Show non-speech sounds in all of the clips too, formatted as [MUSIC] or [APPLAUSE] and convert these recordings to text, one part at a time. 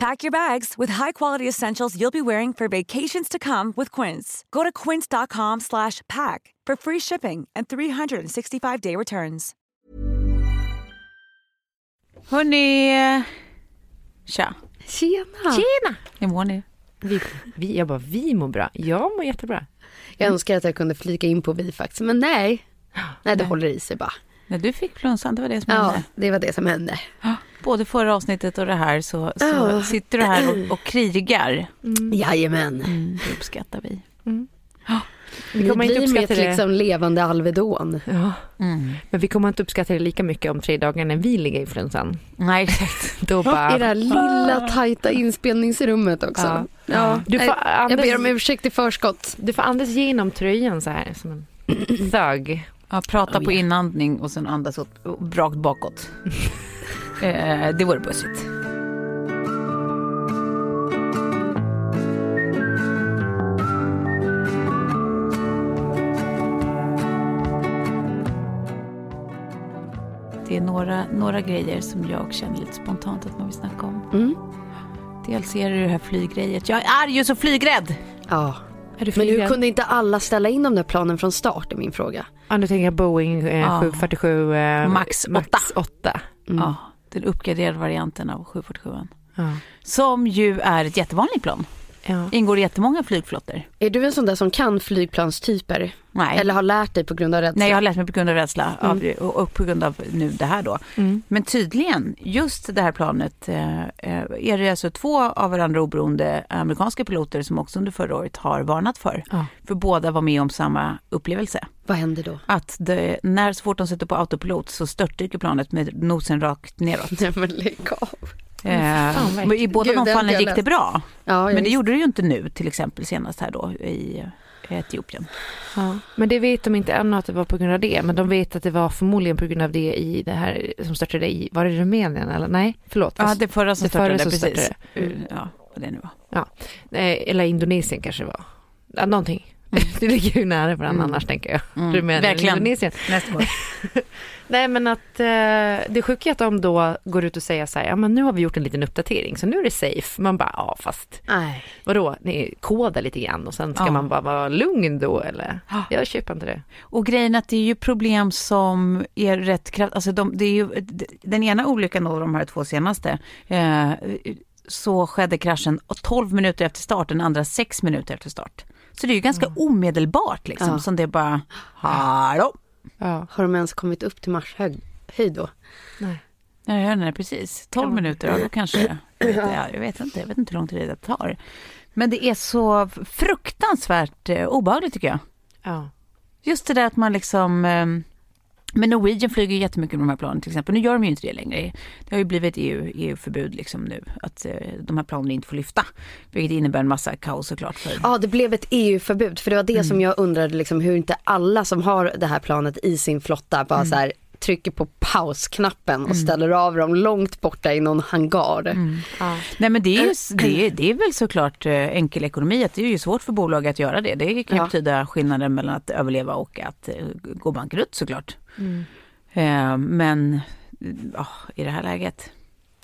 Pack your bags with high-quality essentials you'll be wearing for vacations to come with Quince. Go to quince.com slash pack for free shipping and 365-day returns. Hörni, tja. Tjena! Tjena! Hur mår ni? Vi, vi, jag bara, vi mår bra. Jag mår jättebra. Jag önskar att jag kunde flika in på vi faktiskt, men nej. Nej, det Nej. håller i sig bara. När du fick flunsan, det var det som Ja, hände. det var det som hände. Både förra avsnittet och det här så, så Ja. sitter du här och, och krigar. Jajamän. Mm, det uppskattar vi. Vi kommer Ni inte uppskatta det. liksom levande Alvedon. Ja, Mm. men vi kommer inte uppskatta det lika mycket om tre dagar när vi ligger i flunsan. Nej, exakt. [LAUGHS] Då bara... I det här lilla tajta inspelningsrummet också. Ja. Ja. Du får Nej, jag andas- ber om ursäkt i förskott. Du får andas genom tröjan så här som en [CLEARS THROAT] thug. Ja, prata Oh, på yeah. inandning och sen andas åt, rakt bakåt. [LAUGHS] eh, det vore bussigt. Det är några, några grejer som jag känner lite spontant att man vill snacka om. Mm. Dels är det det här flygrejet. Jag är ju så flygrädd! Ja. Är du Men hur kunde inte alla ställa in de där planen från start är min fråga. Ja, nu tänker jag Boeing eh, Ja. 747 eh, Max Max 8. Mm. Ja, den uppgraderade varianten av 747. Ja. Som ju är ett jättevanligt plan. Ja. Ingår i jättemånga flygflottor. Är du en sån där som kan flygplanstyper? Nej. Eller har lärt dig på grund av rädsla? Nej, jag har lärt mig på grund av rädsla av, och, och på grund av nu det här då. Mm. Men tydligen, just det här planet eh, eh, är det alltså två av varandra oberoende amerikanska piloter som också under förra året har varnat för. Ja. För båda var med om samma upplevelse. Vad händer då? Att det, när så fort de sätter på autopilot så störtdyker planet med nosen rakt neråt. [LAUGHS] Nej men lägg av. Fan, men I båda Gud, de fallen gick det bra. Ja, Men det visst. gjorde det ju inte nu, till exempel senast här då i Etiopien. Ja. Men det vet de inte ännu att det var på grund av det. Men de vet att det var förmodligen på grund av det i det här som startade i, var det Rumänien eller nej? Förlåt. Ja, det förra som det förra startade, som precis. startade. Uh, Ja, vad det nu var. eh, eller Indonesien kanske det var. Ja, någonting. [LAUGHS] Det ligger ju nära varandra Mm. annars tänker jag. Mm, Rumänien verkligen. Indonesien. Nästa år. [LAUGHS] Nej men att eh, det sjuka är att de då går ut och säger så här, ja men nu har vi gjort en liten uppdatering så nu är det safe. Man bara, ja fast Nej. vadå, ni kodar lite grann och sen ska Ja. man bara vara lugn då eller? Ja. Jag köper inte det. Och grejen att det är ju problem som är rätt kraftigt, alltså de, det är ju, den ena olyckan av de här två senaste, eh, så skedde kraschen 12 minuter efter start, den andra 6 minuter efter start. Så det är ju ganska omedelbart liksom, Ja. som det är bara, hallå? Ja. Har de ens kommit upp till marshöjd höjd då? Nej. Ja, jag nej, precis. 12 [CLEARS THROAT] Ja. minuter, ja, då kanske, jag vet, ja, jag vet inte, jag vet inte hur lång tid det tar. Men det är så fruktansvärt eh, obehagligt tycker jag. Ja. Just det där att man liksom... Men Norwegian flyger ju jättemycket med de här planen till exempel. Nu gör de ju inte det längre. Det har ju blivit EU, EU-förbud liksom nu. Att eh, de här planen inte får lyfta. Vilket innebär en massa kaos såklart. För, Ja, det blev ett EU-förbud. För det var det som jag undrade, liksom, hur inte alla som har det här planet i sin flotta bara så här trycker på pausknappen och ställer av dem långt borta i någon hangar. Ja. Nej men det är, ju, det, är, det är väl såklart eh, enkel ekonomi. att Det är ju svårt för bolag att göra det. Det kan ju Ja. betyda skillnaden mellan att överleva och att eh, gå bankrutt såklart. Eh, men ja, i det här läget,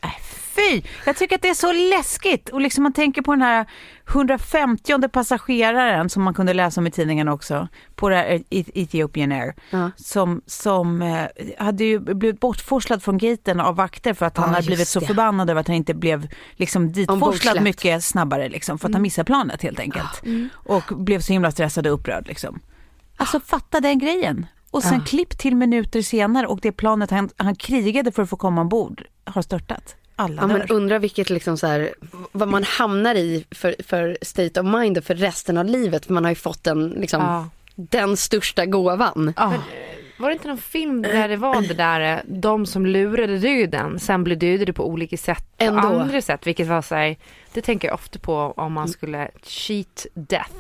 äh, fy! Jag tycker att det är så läskigt. Och liksom man tänker på den här 150 passageraren som man kunde läsa om i tidningen också. På det här E- Ethiopian Air. Ja. Som, som eh, hade ju blivit bortforslad från gaten av vakter för att han Ja, hade blivit så det. förbannad över att han inte blev liksom ditforslad mycket snabbare liksom, för att han missade planet helt enkelt. Och blev så himla stressad och upprörd liksom. Alltså fatta den grejen. Och sen Ja. klipp till minuter senare och det planet han, han krigade för att få komma ombord har störtat. Alla Ja, dör. men undrar vilket liksom så här, vad man hamnar i för, för state of mind för resten av livet. För man har ju fått den, liksom, Ja. den största gåvan. Ja. Var det inte någon film där det var det där, eh, de som lurade döden, sen blev dödade på olika sätt, på Ändå. andra sätt, vilket var så här, det tänker jag ofta på om man skulle cheat death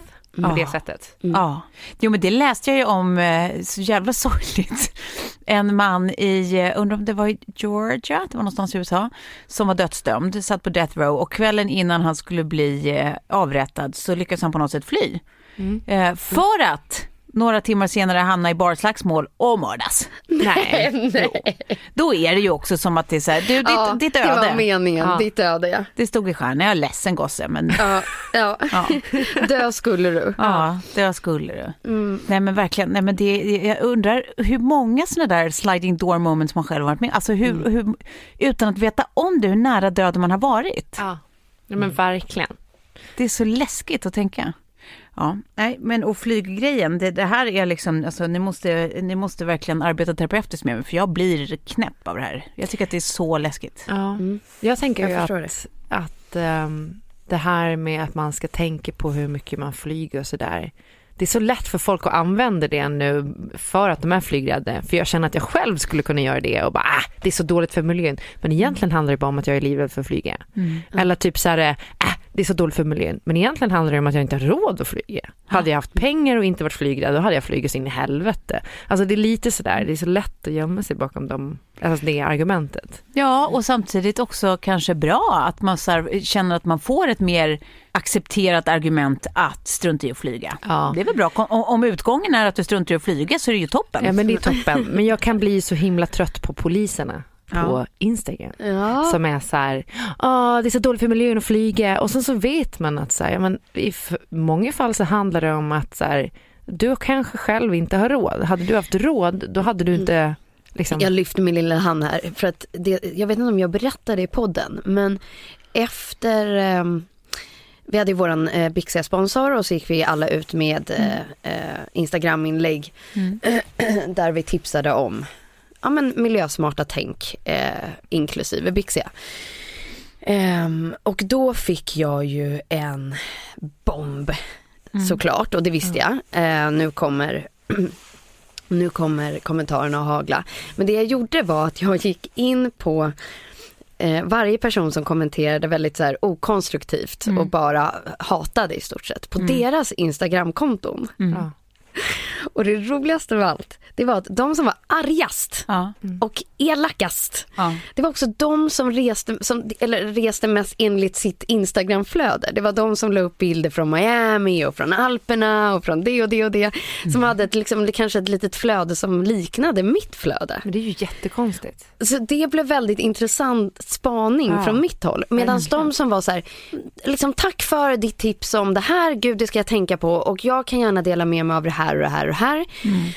på det sättet. Ja, jo men det läste jag ju om, eh, så jävla [LAUGHS] sorgligt. En man i, eh, undrar om det var i Georgia, det var någonstans i USA, som var dödsdömd, satt på death row och kvällen innan han skulle bli eh, avrättad så lyckades han på något sätt fly. Eh, för att några timmar senare hamna i barslagsmål och mördas. [LAUGHS] Nej. Nej. Då är det ju också som att det är så här, du ditt, Ja, ditt Det var öde. meningen, Ja. ditt öde ja. Det stod i stjärnan, jag är ledsen gosse men Ja, ja. [LAUGHS] ja. [LAUGHS] Dö skulle du. Ja, det skulle du. Mm. Nej men verkligen, nej men det, jag undrar hur många sådana där sliding door moments man själv varit med Alltså hur, Mm. hur, utan att veta om det, hur nära döden man har varit. Ja. ja men verkligen. Det är så läskigt att tänka. Ja, nej men och flyggrejen, det, det här är liksom, alltså ni måste, ni måste verkligen arbeta terapeutiskt med mig för jag blir knäpp av det här. Jag tycker att det är så läskigt. Ja. Mm. Jag tänker Jag ju förstår att, att ehm, det här med att man ska tänka på hur mycket man flyger och sådär. Det är så lätt för folk att använda det nu för att de är flygrädda. För jag känner att jag själv skulle kunna göra det och bara, ah, det är så dåligt för miljön. Men egentligen handlar det bara om att jag är livrädd för att flyga. Eller typ så här, äh, det är så dåligt för miljön. Men egentligen handlar det om att jag inte har råd att flyga. Hade jag haft pengar och inte varit flygrädd, då hade jag flugit in i helvete. Alltså det är lite sådär, det är så lätt att gömma sig bakom dem, alltså det argumentet. Ja, och samtidigt också kanske bra att man känner att man får ett mer accepterat argument att strunta i att flyga. Ja. Det är väl bra. Om, om utgången är att du struntar i att flyga så är det ju toppen. Ja men det är toppen. Men jag kan bli så himla trött på poliserna på Ja. Instagram. Ja. Som är så här, "Ah, det är så dåligt för miljön att flyga. Och sen så vet man att så här, ja, men i många fall så handlar det om att så här, du kanske själv inte har råd. Hade du haft råd, då hade du inte liksom... Jag lyfter min lilla hand här för att det, jag vet inte om jag berättade i podden men efter ehm, vi hade ju våran eh, bixiga sponsor och så gick vi alla ut med eh, eh, Instagram-inlägg [CLEARS THROAT] där vi tipsade om ja, men miljösmarta tänk eh, inklusive bixiga. Ehm, och då fick jag ju en bomb såklart och det visste jag. Eh, nu kommer [CLEARS THROAT] nu kommer kommentarerna att hagla. Men det jag gjorde var att jag gick in på eh, varje person som kommenterade väldigt så här okonstruktivt och bara hatade i stort sett på deras Instagramkonton. Ja. [LAUGHS] Och det roligaste av allt, det var att de som var argast Ja, och elakast, ja. det var också de som reste, som, eller reste mest enligt sitt Instagramflöde. Det var de som la upp bilder från Miami och från Alperna och från det och det och det. Som hade ett, liksom, kanske ett litet flöde som liknade mitt flöde. Men det är ju jättekonstigt. Så det blev väldigt intressant spaning Ja, från mitt håll. Medan de som var så här, liksom tack för ditt tips om det här, gud det ska jag tänka på och jag kan gärna dela med mig av det här och det här och det här.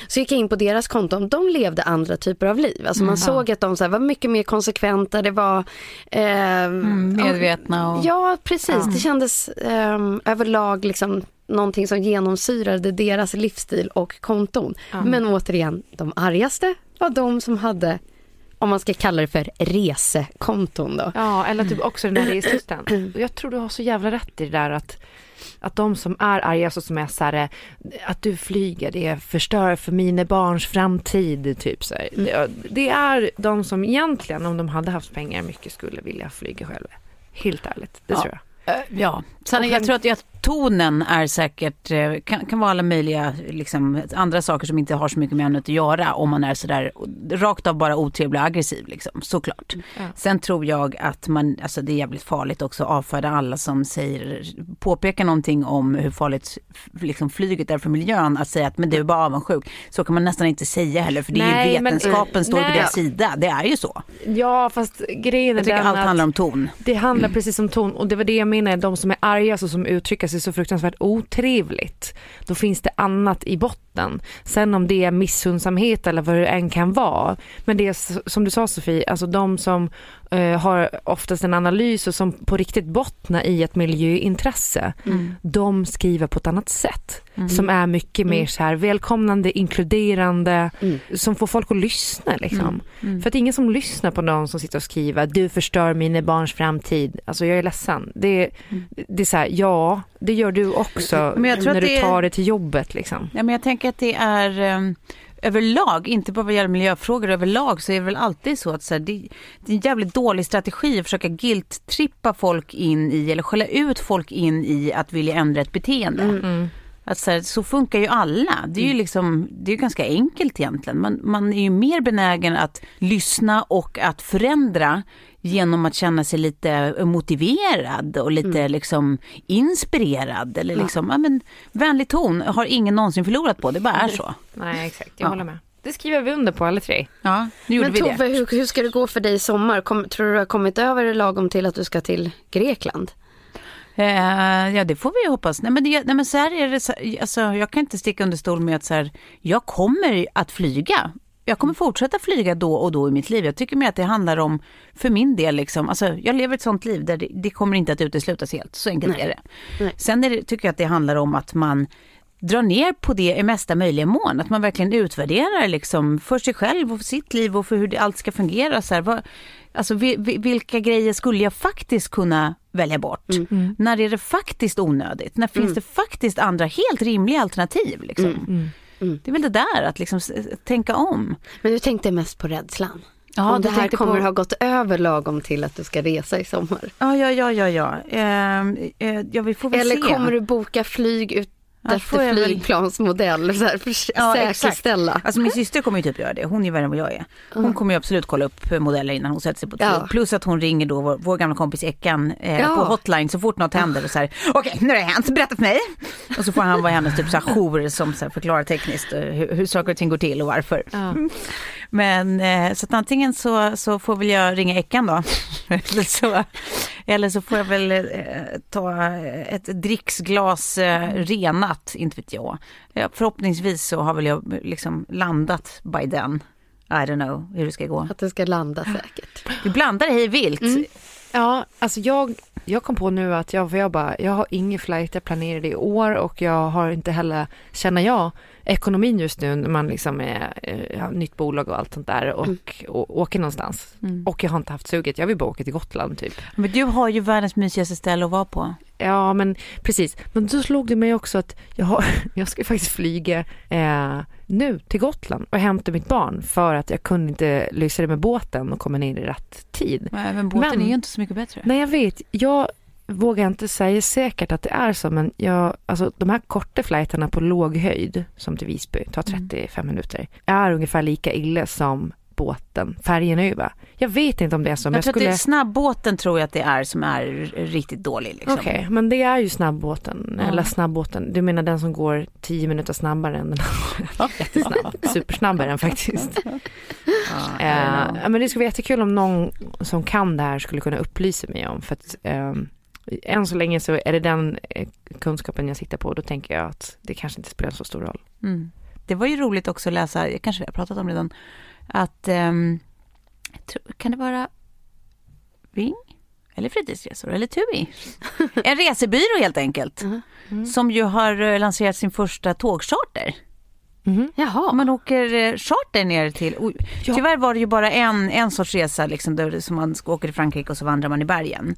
Så gick jag in på deras konton, de levde andra typer av liv. Alltså man såg att de så här, var mycket mer konsekventa, det var eh, Mm, medvetna och... Ja precis, det kändes ehm, överlag liksom någonting som genomsyrade deras livsstil och konton. Men återigen, de argaste var de som hade, om man ska kalla det för resekonton då. Ja, eller typ också den här reselusten. [CLEARS THROAT] Jag tror du har så jävla rätt i det där att, att de som är arga, så som är så här, eh, att du flyger, det förstör för mina barns framtid, typ så här. Det, det är de som egentligen, om de hade haft pengar, mycket skulle vilja flyga själva. Helt ärligt, det Ja. tror jag. Eh, Ja, Sen, jag tror att jag, tonen är säkert, eh, kan, kan vara alla möjliga liksom, andra saker som inte har så mycket med ämnet att göra om man är sådär rakt av bara otrevlig och aggressiv liksom, såklart. Ja. Sen tror jag att man, alltså det är jävligt farligt också att avfärda alla som säger, påpekar någonting om hur farligt liksom, flyget är för miljön, att säga att men du är bara avundsjuk. Så kan man nästan inte säga heller för det är nej, ju vetenskapen men, står nej. på deras sida, det är ju så. Ja fast grejen är Jag tycker allt handlar om ton. Det handlar precis om ton och det var det jag menade, de som är arga alltså som uttrycker sig så fruktansvärt otrevligt, då finns det annat i botten. Sen om det är missundsamhet eller vad det än kan vara. Men det är som du sa Sofie, alltså de som uh, har oftast en analys och som på riktigt bottnar i ett miljöintresse, mm. de skriver på ett annat sätt. Mm. Som är mycket mer mm. så här välkomnande, inkluderande, mm. som får folk att lyssna liksom. Mm. Mm. För att ingen som lyssnar på någon som sitter och skriver, du förstör mina barns framtid. Alltså jag är ledsen. Det, det är så här, ja, det gör du också när du tar det till jobbet liksom. Ja, men jag tänker att det är um överlag, inte bara vad gäller miljöfrågor, överlag så är det väl alltid så att så här, det, det, är en jävligt dålig strategi att försöka guilt-trippa folk in i eller skälla ut folk in i att vilja ändra ett beteende. Mm. mm. Att så, här, så funkar ju alla. Det är ju liksom, det är ganska enkelt egentligen. Man, man är ju mer benägen att lyssna och att förändra genom att känna sig lite motiverad och lite mm. liksom inspirerad. Eller liksom, ja. ja. men, vänlig ton har ingen någonsin förlorat på, det bara är så. [LAUGHS] Nej exakt, jag ja. håller med. Det skriver vi under på alla tre. Ja, nu gjorde Men vi Tove, hur, hur, ska det gå för dig i sommar? Kom, tror du du har kommit över lagom till att du ska till Grekland? Eh, ja det får vi hoppas. Nej men, det, nej, men så här är det, så, alltså, jag kan inte sticka under stol med att så här, jag kommer att flyga. Jag kommer fortsätta flyga då och då i mitt liv. Jag tycker mer att det handlar om, för min del, liksom, alltså, jag lever ett sånt liv där det, det kommer inte att uteslutas helt. Så enkelt nej. är det. Nej. Sen är det, tycker jag att det handlar om att man drar ner på det i mesta möjliga mån. Att man verkligen utvärderar liksom för sig själv och för sitt liv och för hur allt ska fungera. Så här, vad, alltså, vilka grejer skulle jag faktiskt kunna välja bort? Mm. mm. När är det faktiskt onödigt? När finns mm. det faktiskt andra helt rimliga alternativ? Liksom? Mm. mm. mm. Det är väl det där, att liksom tänka om. Men du tänkte mest på rädslan? Ja, Om det här kommer på... ha gått över lagom till att du ska resa i sommar? Ja, ja, ja, ja, ja. Eh, eh, ja vi får väl Eller se. kommer du boka flyg ut efter flygplansmodell så här, för ja, säkerställa. Exakt. Alltså min syster kommer ju typ göra det, hon är värre än vad jag är. Hon mm. kommer ju absolut kolla upp modeller innan hon sätter sig på ett ja. Plus att hon ringer då vår, vår gamla kompis Eckan eh, ja. på hotline så fort något händer och så här, okej okay, nu har det hänt, berätta för mig. Och så får han vara hennes typ så här jour som så här, förklarar tekniskt eh, hur, hur saker och ting går till och varför. Ja. Men eh, så att antingen så, så får väl jag ringa Eckan då. [LAUGHS] eller, så, eller så får jag väl eh, ta ett dricksglas eh, renat, inte vet jag. Ja, förhoppningsvis så har väl jag liksom landat by then. I don't know hur det ska gå. Att det ska landa säkert. Du blandar hej vilt. Mm. Ja, alltså jag, jag kom på nu att jag, jag bara, jag har ingen flight jag planerade i år och jag har inte heller, känner jag, ekonomin just nu när man liksom är, eh, har nytt bolag och allt sånt där och, mm. och, och åker någonstans. Mm. Och jag har inte haft suget, jag vill bara åka till Gotland typ. Men du har ju världens mysigaste ställe att vara på. Ja men precis, men då slog det mig också att jag, har, [LAUGHS] jag ska faktiskt flyga eh, nu till Gotland och hämta mitt barn för att jag kunde inte lösa det med båten och komma ner i rätt tid. Men båten men, är ju inte så mycket bättre. Nej jag vet, jag vågar inte säga säkert att det är så, men jag, alltså, de här korta flighterna på låg höjd, som till Visby, tar 35 mm. minuter, är ungefär lika illa som båten, färgen över. Jag vet inte om det är så. Men jag, tror skulle... att det är snabbåten tror jag att det är som är riktigt dålig. Liksom. Okej, okay, men det är ju snabbåten, ja. eller snabbåten, du menar den som går 10 minuter snabbare än den andra? [LAUGHS] Jättesnabb, supersnabbare än faktiskt. Ja, [LAUGHS] uh, men det skulle vara jättekul om någon som kan det här skulle kunna upplysa mig om, för att um, än så länge så är det den eh, kunskapen jag sitter på. Då tänker jag att det kanske inte spelar så stor roll. Mm. Det var ju roligt också att läsa, kanske vi har pratat om det redan, att um, kan det vara Ving? Eller fritidsresor eller TUI. [LAUGHS] En resebyrå helt enkelt. Mm. Mm. Som ju har eh, lanserat sin första tågcharter. Mhm. Jaha. Man åker eh, charter ner till, oj, Ja. tyvärr var det ju bara en, en sorts resa liksom, där, som man åka till Frankrike och så vandrar man i bergen.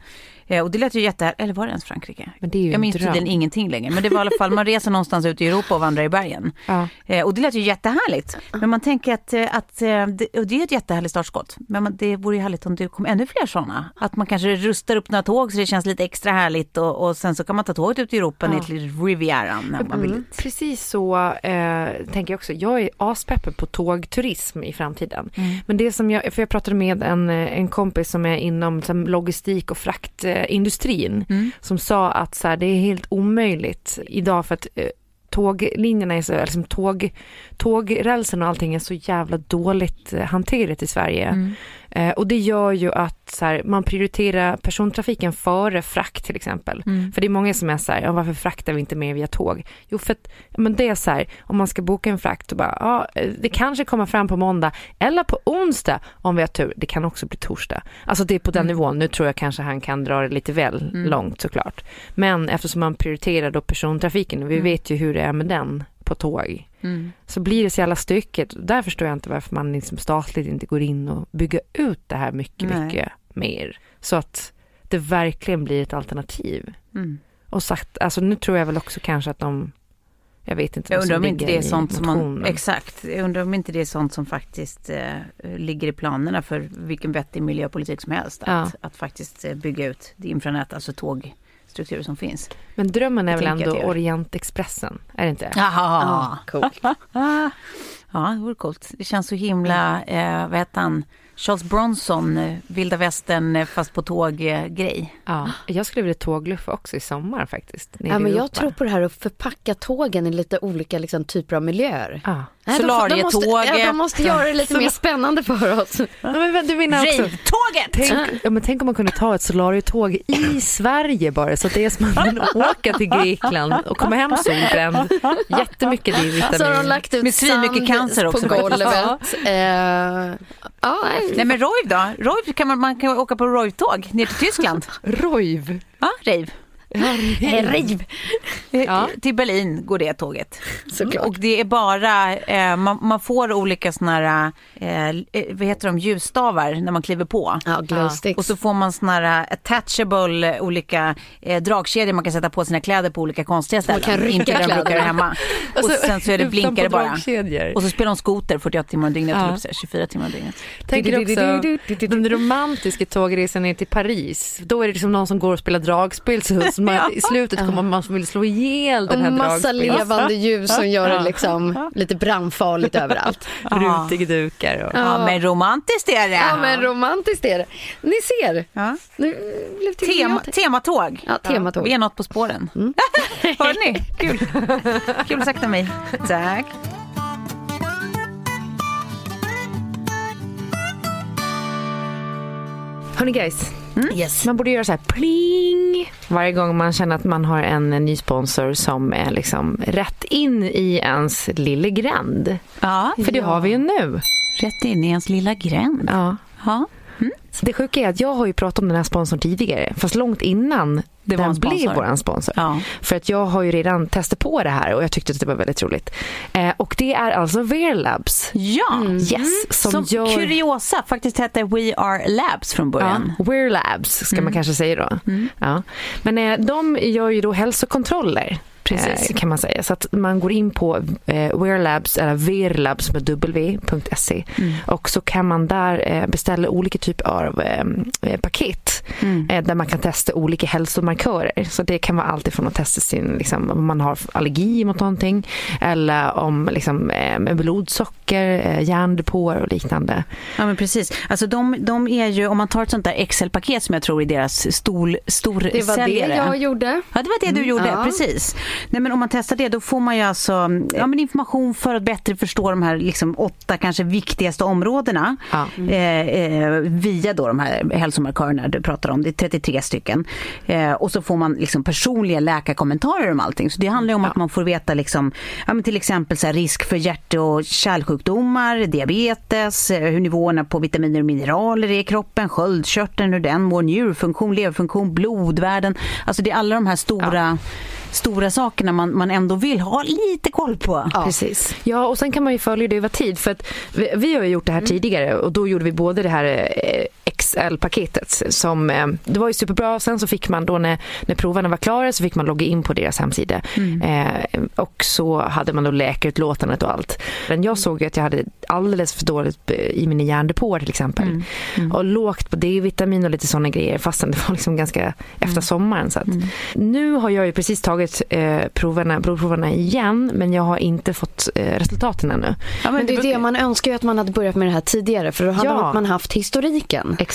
Eh, och det lät ju jätte, eller var det ens Frankrike? Men det är ju Jag minns tydligen ingenting längre, men det var i alla fall, man reser någonstans ut i Europa och vandrar i bergen. Ja. Eh, och det lät ju jättehärligt. Men man tänker att, eh, att eh, det, och det är ett jättehärligt startskott. Men man, det vore ju härligt om det kom ännu fler sådana. Att man kanske rustar upp några tåg så det känns lite extra härligt och, och sen så kan man ta tåget ut i Europa ner till Rivieran när man vill dit. Precis så eh, tänker jag också. Jag är aspeppen på tågturism i framtiden. Men det som jag, för jag pratade med en, en kompis som är inom liksom, logistik och fraktindustrin som sa att så här, det är helt omöjligt idag för att eh, tåglinjerna är så, liksom tåg, tågrälsen och allting är så jävla dåligt eh, hanterat i Sverige. Eh, och det gör ju att så här, man prioriterar persontrafiken före frakt till exempel. För det är många som är så här, ja, varför fraktar vi inte mer via tåg? Jo för att men det är så här, om man ska boka en frakt och bara, ja eh, det kanske kommer fram på måndag eller på onsdag om vi har tur. Det kan också bli torsdag. Alltså det är på den nivån. Nu tror jag kanske han kan dra det lite väl långt såklart. Men eftersom man prioriterar då persontrafiken och vi vet ju hur det är med den på tåg så blir det så jävla stycket. Där förstår jag inte varför man liksom statligt inte går in och bygger ut det här mycket, Nej. mycket mer. Så att det verkligen blir ett alternativ. Mm. Och sagt, alltså nu tror jag väl också kanske att de, jag vet inte Jag undrar om inte det är sånt som man, exakt, jag undrar om inte det är sånt som faktiskt eh, ligger i planerna för vilken vettig miljöpolitik som helst. Att, Ja. att faktiskt eh, bygga ut det infranät, alltså tågstrukturer som finns. Men drömmen är väl ändå. Orientexpressen, är det inte? Jaha! Ja, coolt. [LAUGHS] Ja, det vore coolt. Det känns så himla, eh, vad heter han, Charles Bronson, eh, vilda västern eh, fast på tåg-grej. Ja. Jag skulle vilja tågluffa också i sommar faktiskt. Ja, men jag tror på det här att förpacka tågen i lite olika liksom, typer av miljöer. Ja. Nej, de, de, måste, Solarietåget. ja, de måste göra det lite mer spännande för oss. Ja, men du menar också, Rave-tåget! Tänk, ja, men tänk om man kunde ta ett solarietåg i Sverige bara så att det är som att man [LAUGHS] åka till Grekland och komma hem solbränd. Jättemycket D-vitamin. Så har de lagt ut Med svinmycket cancer också på golvet. Eh, ja, nej. Nej men Roiv då? Roiv kan man, man kan åka på Roiv-tåg ner till Tyskland. Rojv. Ja, rave. Riv! Ja. Till Berlin går det tåget. Såklart. Och det är bara, eh, man, man får olika såna här, eh, eh, vad heter de, ljusstavar när man kliver på. Ja, glow sticks. Och så får man såna här attachable olika eh, dragkedjor man kan sätta på sina kläder på olika konstiga ställen. kan rycka Inte där de hemma. [LAUGHS] Och sen så är det på bara. Och så spelar de skoter 48 timmar om dygnet, Ja. ja. 24 timmar om dygnet. Tänker också den romantiska tågresan ner till Paris. Då är det liksom någon som går och spelar dragspel så man, i slutet kommer man som vill slå ihjäl den Och här massa dragspelaren. levande ljus som gör det liksom lite brandfarligt överallt. [LAUGHS] Rutiga dukar och... Ja, men romantiskt är det. Ja men romantiskt är det. Ni ser, Ja. nu blev till Tema, tematåg. Ja, tematåg. Vi är något på spåren. [LAUGHS] Hör ni? Kul. Kul sagt av mig. Tack. Hörni guys, Yes. man borde göra så här pling varje gång man känner att man har en ny sponsor som är liksom rätt in i ens lille gränd. Ja, För det har vi ju nu. rätt in i ens lilla gränd. Ja. Ja. Det sjuka är att jag har ju pratat om den här sponsorn tidigare, fast långt innan Det var den en sponsor. blev vår sponsor. Ja. För att jag har ju redan testat på det här och jag tyckte att det var väldigt roligt. Eh, och det är alltså Wear Labs. Ja, Yes, som, som gör... kuriosa faktiskt hette We Are Labs från början. Ja, Wear Labs ska man kanske säga då. Ja. Men eh, de gör ju då hälsokontroller. Precis. eh, kan man säga. Så att man går in på eh, Wearlabs eller Verlabs med w.se och så kan man där eh, beställa olika typer av eh, paket eh, där man kan testa olika hälsomarkörer. Så det kan vara allt ifrån att testa sin, liksom, om man har allergi mot någonting eller om liksom, blodsocker, järndepåer och liknande. Ja men precis. Alltså de, de är ju, om man tar ett sånt där Excel-paket som jag tror är deras stol, stor Det var det jag gjorde. Ja, det var det du gjorde, ja. precis. Nej, men om man testar det, då får man ju alltså ja, men information för att bättre förstå de här liksom, åtta kanske viktigaste områdena Ja. eh, eh, via då de här hälsomarkörerna du pratar om. Det är 33 stycken. Eh, och så får man liksom personliga läkarkommentarer om allting. Så det handlar om att man får veta liksom, ja, men till exempel så här, risk för hjärt och kärlsjukdomar, diabetes, eh, hur nivåerna på vitaminer och mineraler är i kroppen, sköldkörteln, hur den mår, njurfunktion, leverfunktion, blodvärden. Alltså det är alla de här stora stora sakerna man, man ändå vill ha lite koll på. Ja. Precis. Ja, och sen kan man ju följa det över tid. För att vi, vi har ju gjort det här tidigare och då gjorde vi både det här eh, XL-paketet som, eh, det var ju superbra. Sen så fick man då när, när provarna var klara så fick man logga in på deras hemsida. Eh, och så hade man då läkarutlåtandet och allt. Men jag såg ju att jag hade alldeles för dåligt eh, i mina järndepåer till exempel. Och lågt på D-vitamin och lite sådana grejer fastän det var liksom ganska efter sommaren. Så att. Nu har jag ju precis tagit eh, proverna, blodproverna igen men jag har inte fått eh, resultaten ännu. Ja, Men det är det man önskar ju att man hade börjat med det här tidigare för då hade Ja. man haft historiken. Exakt.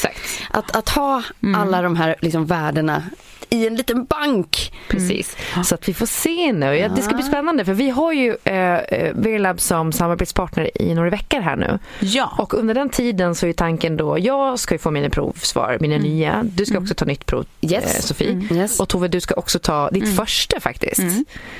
Att, att ha alla de här liksom värdena i en liten bank. Precis. Så att vi får se nu. Ja, det ska bli spännande för vi har ju eh, eh, Verlab som samarbetspartner i några veckor här nu. Ja. Och under den tiden så är tanken då, jag ska ju få mina provsvar, mina nya. Du ska också ta nytt prov, Yes. eh, Sofie. Yes. Och Tove, du ska också ta ditt första faktiskt.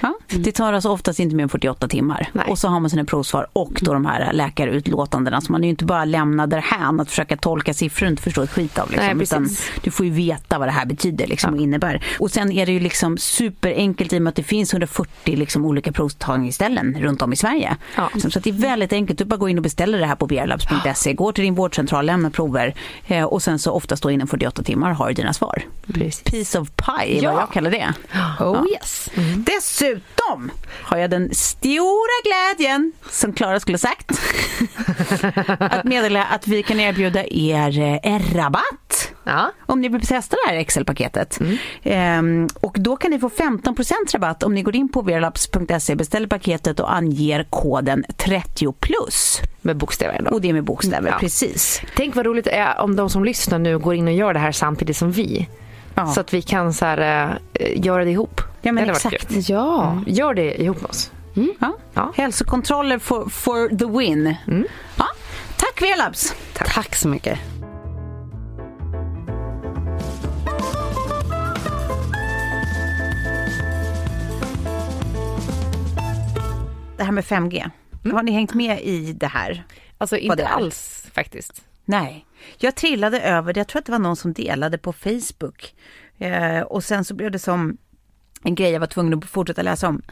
Ja, det tar alltså oftast inte mer än 48 timmar. Nej. Och så har man sina provsvar och då de här läkarutlåtandena. Så man är ju inte bara lämnad därhän att försöka tolka siffror och inte förstå ett skit av. Liksom, Nej, du får ju veta vad det här betyder liksom, och innebär. Och sen är det ju liksom superenkelt i och med att det finns 140 liksom, olika provtagningsställen runt om i Sverige. Ja. Så, det är väldigt enkelt. Du bara går in och beställer det här på brlabs.se. Går till din vårdcentral, lämnar prover eh, och sen så oftast då inom 48 timmar har du dina svar. Precis. Piece of pie är Ja. vad jag kallar det. Oh yes. Dessutom har jag den stora glädjen, som Klara skulle sagt, [LAUGHS] att meddela att vi kan erbjuda er eh, en rabatt Ja. om ni vill testa det här Excel-paketet. Ehm, och då kan ni få 15% rabatt om ni går in på verlaps.se, beställer paketet och anger koden 30 plus. Med bokstäver då. Och det är med bokstäver, Ja. precis. Tänk vad roligt det är om de som lyssnar nu går in och gör det här samtidigt som vi. Ja. Så att vi kan så här, eh, göra det ihop. Ja, men exakt. Ja. Gör det ihop med oss. Ja. Ja. Hälsokontroller for, for the win. Ja. Tack Verlabs! Tack så mycket. Det här med 5G, har ni hängt med i det här? Alltså inte det alls faktiskt. Nej, jag trillade över det. Jag tror att det var någon som delade på Facebook. Eh, och sen så blev det som en grej jag var tvungen att fortsätta läsa om.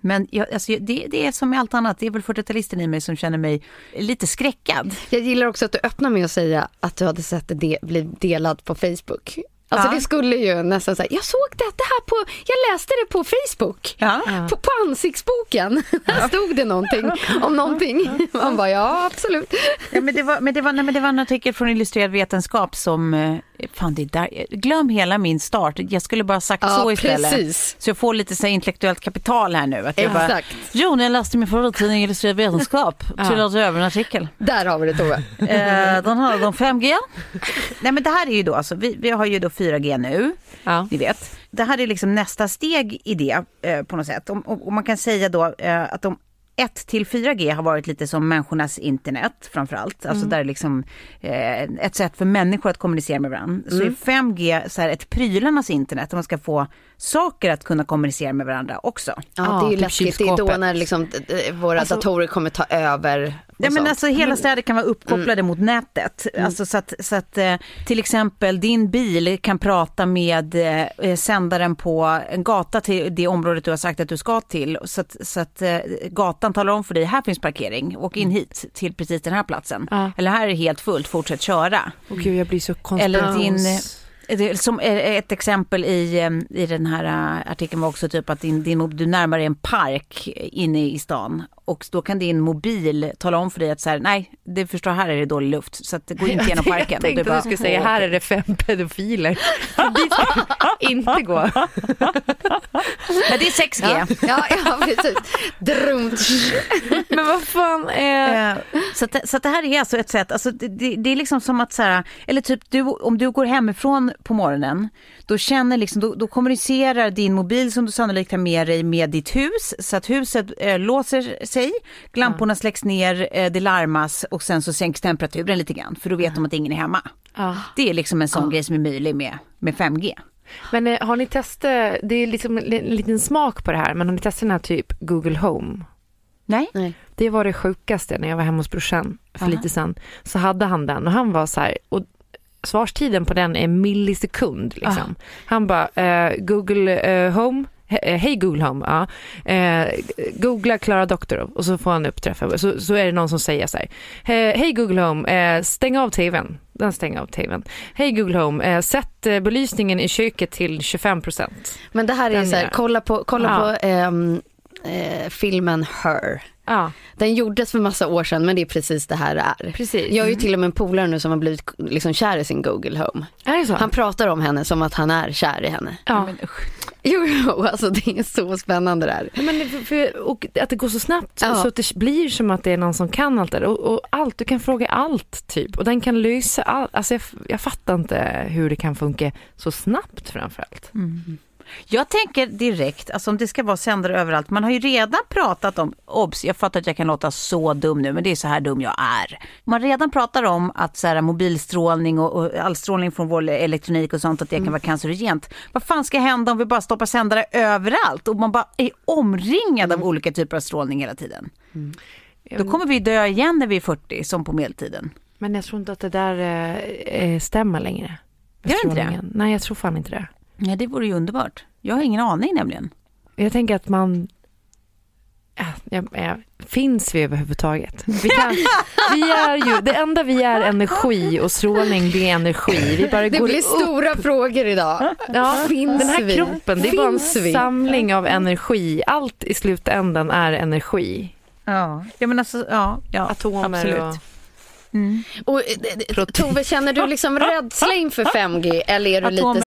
Men jag, alltså, det, det är som med allt annat, det är väl 40-talisten i mig som känner mig lite skräckad. Jag gillar också att du öppnar med att säga att du hade sett det de- bli delad på Facebook. Alltså Ja. det skulle ju nästan säga, jag såg det, det här på, jag läste det på Facebook. Ja. På, på ansiktsboken, [LAUGHS] där stod det någonting om någonting. [LAUGHS] Man bara, ja absolut. Ja, men, det var, men, det var, nej, men det var en artikel från Illustrerad Vetenskap som, eh, fan det där, glöm hela min start, jag skulle bara sagt Ja, så istället. precis. Så jag får lite så här, intellektuellt kapital här nu. Att jag bara, Exakt. jo, när jag läste min favorittidning Illustrerad Vetenskap, [LAUGHS] trillade jag över en artikel. Där har vi det Tove. [LAUGHS] Eh, den handlade om 5G. Nej men det här är ju då, alltså, vi, vi har ju då 4G nu, Ja. ni vet. Det här är liksom nästa steg i det eh, på något sätt. Och, och, och man kan säga då eh, att de 1 till 4G har varit lite som människornas internet framförallt. Alltså där är liksom eh, ett sätt för människor att kommunicera med varandra. Så är 5G så här ett prylarnas internet, där man ska få saker att kunna kommunicera med varandra också. Ja, det är ju typ läskigt. Det är då när liksom, eh, våra Alltså- datorer kommer ta över. Ja, men sånt. alltså, hela städer kan vara uppkopplade mot nätet. Alltså, så att, så att eh, till exempel din bil kan prata med eh, sändaren på en gata till det området du har sagt att du ska till. Så att, så att eh, gatan talar om för dig, här finns parkering, åk in hit till precis den här platsen. Ja. Eller här är helt fullt, fortsätt köra. Och gud, jag blir så Eller din, det som ett exempel i, i den här eh, artikeln var också typ att din, din, du närmar dig en park inne i stan och då kan din mobil tala om för dig att så här, nej, det förstår här är det dålig luft så att gå [LAUGHS] inte genom parken. Jag tänkte du att du skulle säga, "Åh, här okej." är det fem pedofiler. [LAUGHS] Dit ska jag inte gå. [LAUGHS] Ja, det är 6G. Ja, ja precis. Drumt. Men vad fan är... Eh, Så, att, det- så att det här är alltså ett sätt, alltså det, det, det är liksom som att så här, eller typ du, om du går hemifrån på morgonen, då känner liksom, då, då kommunicerar din mobil som du sannolikt har med dig med ditt hus, så att huset eh, låser sig, lamporna släcks ner, eh, det larmas och sen så sänks temperaturen lite grann, för då vet de att ingen är hemma. Ja. Det är liksom en sån grej som är möjlig med, med 5G. Men eh, har ni testat, det är liksom en li- liten smak på det här, men har ni testat den här typ Google Home? Nej? Nej. Det var det sjukaste när jag var hemma hos brorsan för Aha. lite sen. Så hade han den och han var så här, och svarstiden på den är millisekund liksom. Han bara, eh, Google eh, Home, Hej Google Home, ja. Eh, googla Klara Doktorov och så får han upp träffen. Så, så är det någon som säger så här. "Eh, Hej Google Home, eh, stäng av tvn. Den stänger av tvn. Hej Google Home, eh, sätt eh, belysningen i köket till 25%. Men det här är Den så här, är- kolla på, kolla Ja. på ehm, eh, filmen Her. Ja, Den gjordes för massa år sedan men det är precis det här det är. precis. Jag har ju till och med en polare nu som har blivit liksom kär i sin Google Home. Är det så? Han pratar om henne som att han är kär i henne. ja. Men, usch. Jo, jo alltså det är så spännande det här. Men för, för, och att det går så snabbt Ja. så att det blir som att det är någon som kan allt det och, och allt, du kan fråga allt typ och den kan lösa allt. Alltså jag, jag fattar inte hur det kan funka så snabbt framförallt. Jag tänker direkt, alltså om det ska vara sändare överallt. Man har ju redan pratat om, obs, jag fattar att jag kan låta så dum nu, men det är så här dum jag är. Man redan pratar om att så här, mobilstrålning och, och all strålning från vår elektronik och sånt, att det kan vara cancerogent. Vad fan ska hända om vi bara stoppar sändare överallt och man bara är omringad av olika typer av strålning hela tiden? Då kommer vi dö igen när vi är 40, som på medeltiden. Men jag tror inte att det där eh, eh, stämmer längre. Gör det inte det? Nej, jag tror fan inte det. Ja, det vore ju underbart. Jag har ingen aning nämligen. Jag tänker att man... Ja, ja, finns vi överhuvudtaget? Vi, kan, vi är ju, det enda vi är energi och strålning det är energi. Vi bara Det går blir upp. stora frågor idag. Ja, Finns den här vi? kroppen, det är bara en vi? samling av energi. Allt i slutändan är energi. Ja, ja men alltså, ja, ja Atomer absolut. och... Mm. Och, eh, eh, Tove, känner du [LAUGHS] liksom rädsla inför [LAUGHS] 5G eller är du Atomer. lite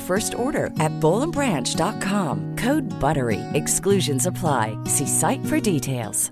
first order at bowlandbranch.com. Code BUTTERY. Exclusions apply. See site for details.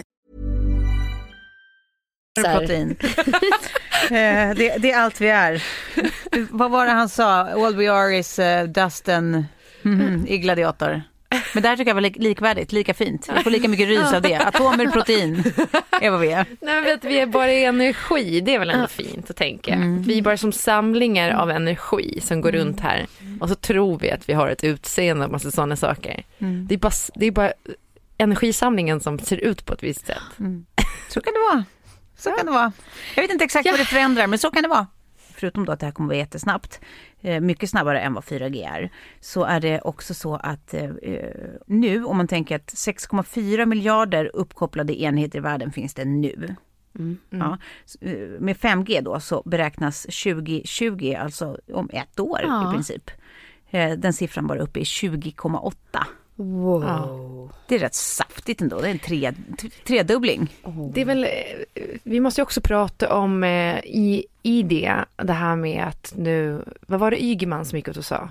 Protein. [LAUGHS] Eh, det, det är allt vi är. Vad var det han sa? All we are is uh, dust and mhm, i gladiator. Men det här tycker jag var lik, likvärdigt, lika fint. Jag får lika mycket rys av det. Atomer, protein är vad vi är. Nej, men vet, vi är bara energi, det är väl ändå fint att tänka. Vi är bara som samlingar av energi som går runt här. Och så tror vi att vi har ett utseende och massa sådana saker. Det, är bara, det är bara energisamlingen som ser ut på ett visst sätt. Så kan det vara. Så kan det vara. Jag vet inte exakt vad det förändrar, men så kan det vara. Förutom då att det här kommer vara jättesnabbt, eh, mycket snabbare än vad 4G är, så är det också så att eh, nu, om man tänker att 6,4 miljarder uppkopplade enheter i världen finns det nu. Ja, s- eh, med 5G då så beräknas 2020, alltså om ett år Ja. i princip, eh, den siffran bara uppe i 20,8. Wow. Det är rätt saftigt ändå, det är en tre, tredubbling. Det är väl, eh, vi måste ju också prata om eh, i, i det, det här med att nu, vad var det Ygeman som gick ut och sa?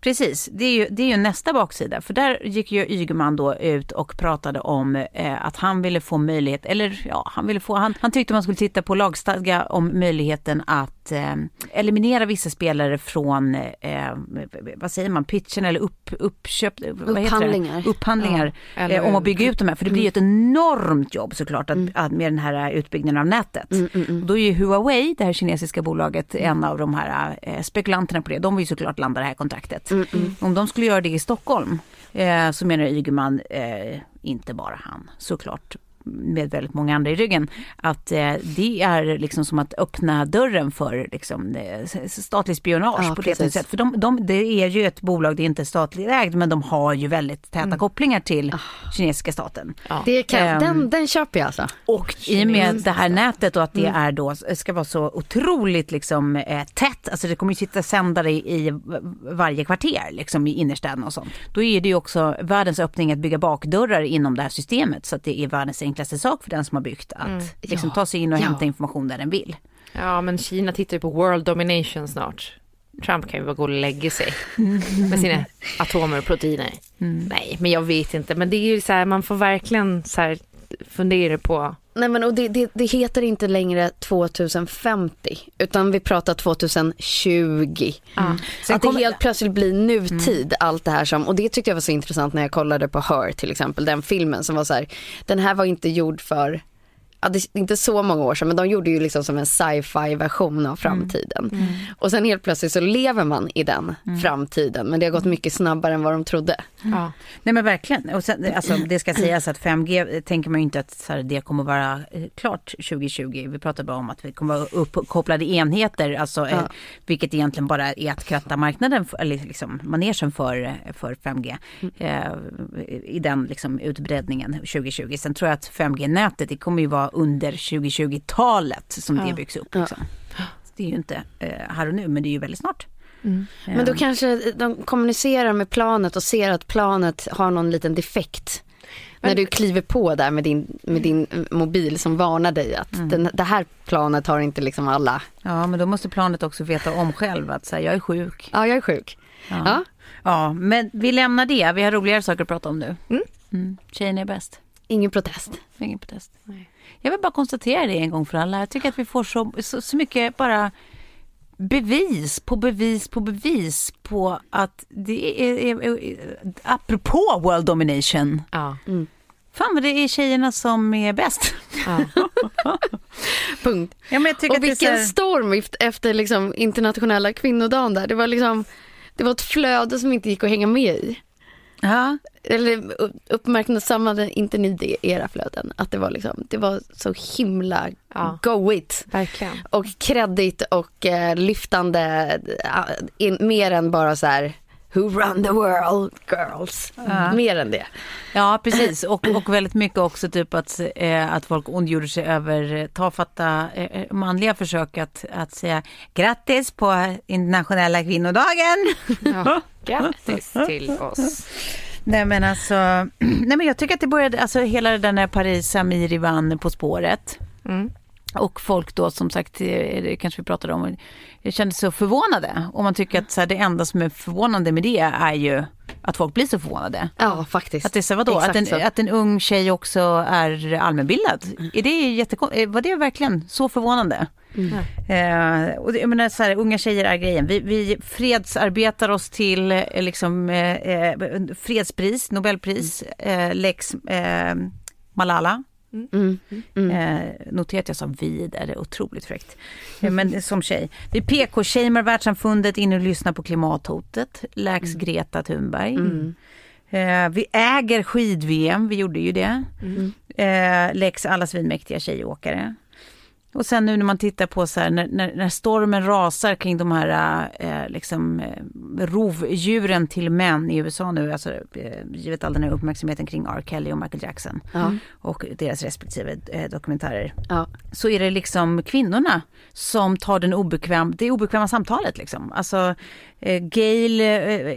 Precis, det är, ju, det är ju nästa baksida. För där gick ju Ygeman då ut och pratade om eh, att han ville få möjlighet, eller ja, han ville få, han, han tyckte man skulle titta på lagstadga om möjligheten att eh, eliminera vissa spelare från, eh, vad säger man, pitchen eller upp, uppköp, Upphandlingar. Upphandlingar. Ja, eller- eh, om att bygga ut de här, för det blir ju ett enormt jobb såklart att, att med den här utbyggnaden av nätet. Och då är ju Huawei, det här kinesiska bolaget, en av de här eh, spekulanterna på det. De vill ju såklart landa det här kontraktet. Om de skulle göra det i Stockholm, eh, så menar Ygeman, eh, inte bara han såklart, med väldigt många andra i ryggen, att eh, det är liksom som att öppna dörren för liksom, eh, statlig spionage Ja, på det sättet. För de, de, det är ju ett bolag, det är inte statligt ägt, men de har ju väldigt täta kopplingar till kinesiska staten. Det kan, Ehm, den, den köper jag alltså. Och i och med det här nätet och att det är då, ska vara så otroligt liksom eh, tätt, alltså det kommer ju sitta sändare i, i varje kvarter liksom i innerstäderna och sånt. Då är det ju också världens öppning att bygga bakdörrar inom det här systemet så att det är världens enklaste sak för den som har byggt att liksom ta sig in och Ja. hämta information där den vill. Ja, men Kina tittar ju på world domination snart. Trump kan ju bara gå och lägga sig [LAUGHS] med sina atomer och proteiner. Nej, men jag vet inte. Men det är ju så här, man får verkligen så här fundera på Nej men och det, det, det heter inte längre 2050 utan vi pratar 2020. Sen att det helt plötsligt blir nutid allt det här som, och det tyckte jag var så intressant när jag kollade på Her till exempel, den filmen som var så här, den här var inte gjord för Ja, det inte så många år sedan men de gjorde ju liksom som en sci-fi version av framtiden. Och sen helt plötsligt så lever man i den framtiden men det har gått mycket snabbare än vad de trodde. Ja. Nej men verkligen. Och sen, alltså, det ska sägas att 5G tänker man ju inte att här, det kommer vara eh, klart 2020. Vi pratar bara om att vi kommer vara uppkopplade enheter, alltså, eh, vilket egentligen bara är att kratta marknaden, eller liksom manegen för, eh, för 5G eh, i den liksom, utbreddningen 2020. Sen tror jag att 5G-nätet, det kommer ju vara under 2020-talet som det byggs upp. Liksom. Det är ju inte eh, här och nu, men det är ju väldigt snart. Men då kanske de kommunicerar med planet och ser att planet har någon liten defekt. när du kliver på där med din, med din eh, mobil som varnar dig att den, det här planet har inte liksom alla, Ja, men då måste planet också veta om själv att här, jag är sjuk. ja jag är sjuk. Ja. Ja. Ja, men vi lämnar det. Vi har roligare saker att prata om nu. Mm. Tjejen är bäst. Ingen protest. Ingen protest. Jag vill bara konstatera det en gång för alla. Jag tycker att vi får så, så, så mycket bara bevis på bevis på bevis på att det är, är, är apropå world domination. Ja. Fan vad det är tjejerna som är bäst. [LAUGHS] Punkt. Ja, men jag tycker Och vilken här- storm eft- efter liksom internationella kvinnodagen där. Det var liksom, det var ett flöde som inte gick att hänga med i. Ja, Eller uppmärksammade inte ni det, era flöden? Att det var liksom, det var så himla Ja. go-it. Verkligen. Och kredit och eh, lyftande, eh, in, mer än bara så här Who run the world girls. Mer än det. Ja, precis. Och, och väldigt mycket också typ att, eh, att folk ondgjorde sig över eh, tafatta eh, manliga försök att, att säga grattis på internationella kvinnodagen. Ja. Grattis till oss. Nej men alltså, [CLEARS THROAT] nej men jag tycker att det började, alltså hela det där när Paris Samiri vann På spåret. Mm. Och folk då som sagt, eh, det kanske vi pratade om, jag kände så förvånade. Och man tycker att så här, det enda som är förvånande med det är ju att folk blir så förvånade. Ja, faktiskt. Att det så, vadå? Att en, så. att en ung tjej också är allmänbildad. Är det jättekon- eh, var det verkligen så förvånande? Eh, och det, jag menar, så här, unga tjejer är grejen. Vi, vi fredsarbetar oss till eh, liksom, eh, eh, fredspris, Nobelpris, eh, Lex eh, Malala. Mm. Eh, notera att jag sa vi där, det är otroligt fräckt. Eh, men som tjej. Vi PK-shamear världssamfundet in och lyssnar på klimathotet. Läks Greta Thunberg. Eh, vi äger skid-VM, vi gjorde ju det. Eh, läcks alla svinmäktiga tjejåkare. Och sen nu när man tittar på så här, när, när, när stormen rasar kring de här eh, liksom, eh, rovdjuren till män i USA nu, alltså, eh, givet all den här uppmärksamheten kring R. Kelly och Michael Jackson Ja. och deras respektive eh, dokumentärer, Ja. så är det liksom kvinnorna som tar den obekväm, det obekväma samtalet. Liksom. Alltså eh, Gail, eh,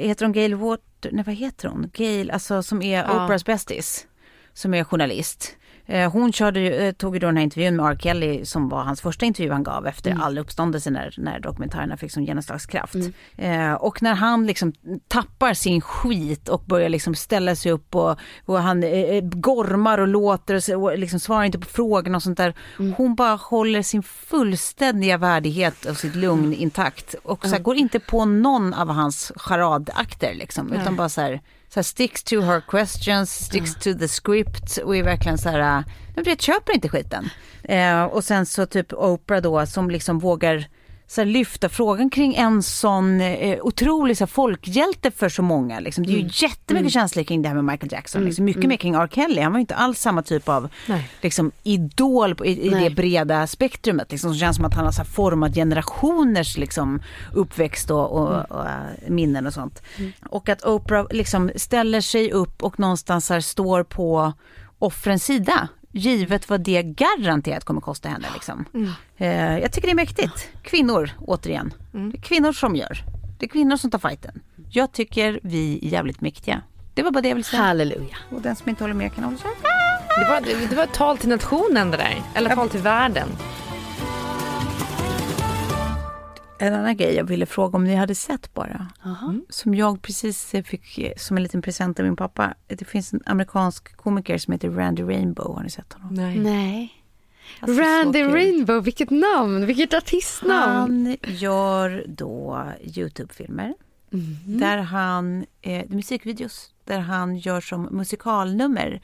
heter hon Gail Water, nej vad heter hon? Gail, alltså som är Ja. Oprahs bästis, som är journalist. Eh, Hon körde, eh, tog ju då den här intervjun med R. Kelly som var hans första intervju han gav efter all uppståndelse när, när dokumentärerna fick sån genomslagskraft. Eh, och när han liksom tappar sin skit och börjar liksom ställa sig upp och, och han eh, gormar och låter och, och liksom svarar inte på frågorna och sånt där. Hon bara håller sin fullständiga värdighet och sitt lugn intakt och så här, går inte på någon av hans charadakter liksom, utan bara så här så här, sticks to her questions, sticks to the script och är verkligen så här, äh, jag köper inte skiten. Eh, och sen så typ Oprah då som liksom vågar så här, lyfta frågan kring en sån eh, otrolig så här, folkhjälte för så många. Liksom. Det är ju Mm. jättemycket känslor kring det här med Michael Jackson. Liksom. Mycket mer kring R. Kelly. Han var ju inte alls samma typ av Nej. liksom, idol på, i, i det breda spektrumet. Liksom, som känns som att han har så här, format generationers liksom, uppväxt och, och, och äh, minnen och sånt. Och att Oprah liksom, ställer sig upp och någonstans här, står på offrens sida. Givet vad det garanterat kommer kosta henne. Liksom. Eh, jag tycker det är mäktigt. Kvinnor, återigen. Det är kvinnor som gör. Det är kvinnor som tar fighten. Jag tycker vi är jävligt mäktiga. Det var bara det jag ville säga. Halleluja. Och den som inte håller med kan hålla sig. Det var, det, det var ett tal till nationen det där. Eller tal till världen. En annan grej jag ville fråga om ni hade sett bara. Som jag precis fick som en liten present av min pappa. Det finns en amerikansk komiker som heter Randy Rainbow. Har ni sett honom? Nej. Nej. Alltså, så Randy. Rainbow, vilket namn, vilket artistnamn. Han gör då Youtube-filmer. Där han, eh, musikvideos, där han gör som musikalnummer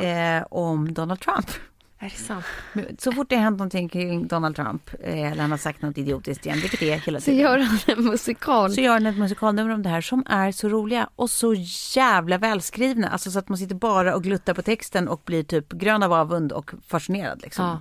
eh, om Donald Trump. Är det sant? Men Så fort det har hänt någonting kring Donald Trump, eh, eller han har sagt något idiotiskt igen, vilket det är hela Så tiden. gör han en musikal. så gör han ett musikalnummer om det här som är så roliga och så jävla välskrivna. Alltså så att man sitter bara och gluttar på texten och blir typ grön av avund och fascinerad. Liksom. Ja.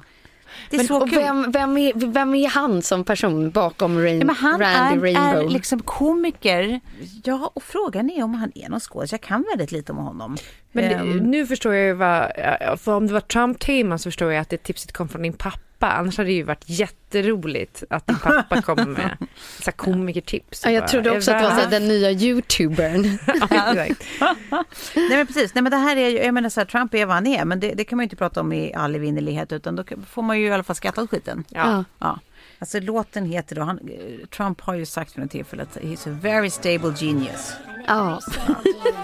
Det är Men, så och kul. vem, vem, är, vem är han som person bakom Rain, Ja, men han Randy är, Rainbow? är liksom komiker. Ja, och frågan är om han är någon skådis. Jag kan väldigt lite om honom. Men Ehm, nu förstår jag ju vad, för om det var Trump-tema så förstår jag att det tipset kom från din pappa. Annars hade det ju varit jätteroligt att din pappa kommer [LAUGHS] med så här komikertips. ja, jag Bara, trodde också att det var så den nya youtubern. [LAUGHS] [LAUGHS] Ja. Nej men precis, nej men det här är ju, jag menar så här, Trump är vad han är men det, det kan man ju inte prata om i all evinnerlighet utan då får man ju i alla fall skratta åt skiten. Ja. Ja. Alltså låten heter då, han, eh, Trump har ju sagt vid något tillfälle att he's a very stable genius. Ja.